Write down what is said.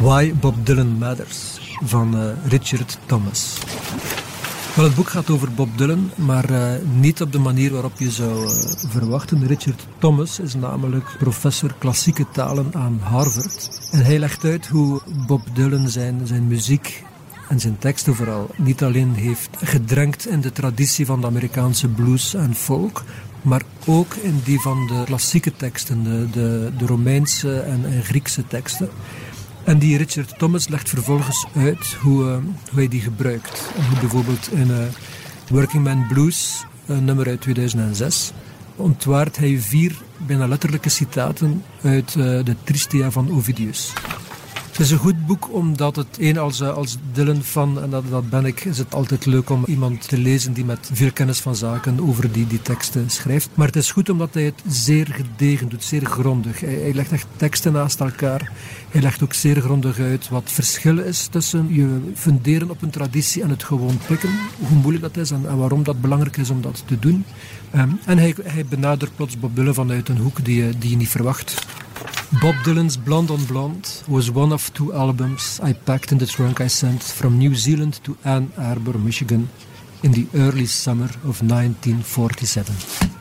Why Bob Dylan Matters van uh, Richard Thomas. Wel, het boek gaat over Bob Dylan, maar uh, niet op de manier waarop je zou uh, verwachten. Richard Thomas is namelijk professor klassieke talen aan Harvard. En hij legt uit hoe Bob Dylan zijn, zijn muziek en zijn teksten vooral niet alleen heeft gedrenkt in de traditie van de Amerikaanse blues en folk, maar ook in die van de klassieke teksten, de, de, de Romeinse en Griekse teksten. En die Richard Thomas legt vervolgens uit hoe, uh, hoe hij die gebruikt. En hoe bijvoorbeeld in uh, Working Man Blues, een nummer uit 2006, ontwaart hij vier bijna letterlijke citaten uit uh, de Tristia van Ovidius. Het is een goed boek omdat het een als, als Dylan-fan, en dat, dat ben ik, is het altijd leuk om iemand te lezen die met veel kennis van zaken over die, die teksten schrijft. Maar het is goed omdat hij het zeer gedegen doet, zeer grondig. Hij, legt echt teksten naast elkaar. Hij legt ook zeer grondig uit wat verschil is tussen je funderen op een traditie en het gewoon pikken. Hoe moeilijk dat is en, waarom dat belangrijk is om dat te doen. Um, en hij, hij benadert plots Bob vanuit een hoek die je, die je niet verwacht. Bob Dylan's Blonde on Blonde was one of two albums I packed in the trunk I sent from New Zealand to Ann Arbor, Michigan in the early summer of 1947.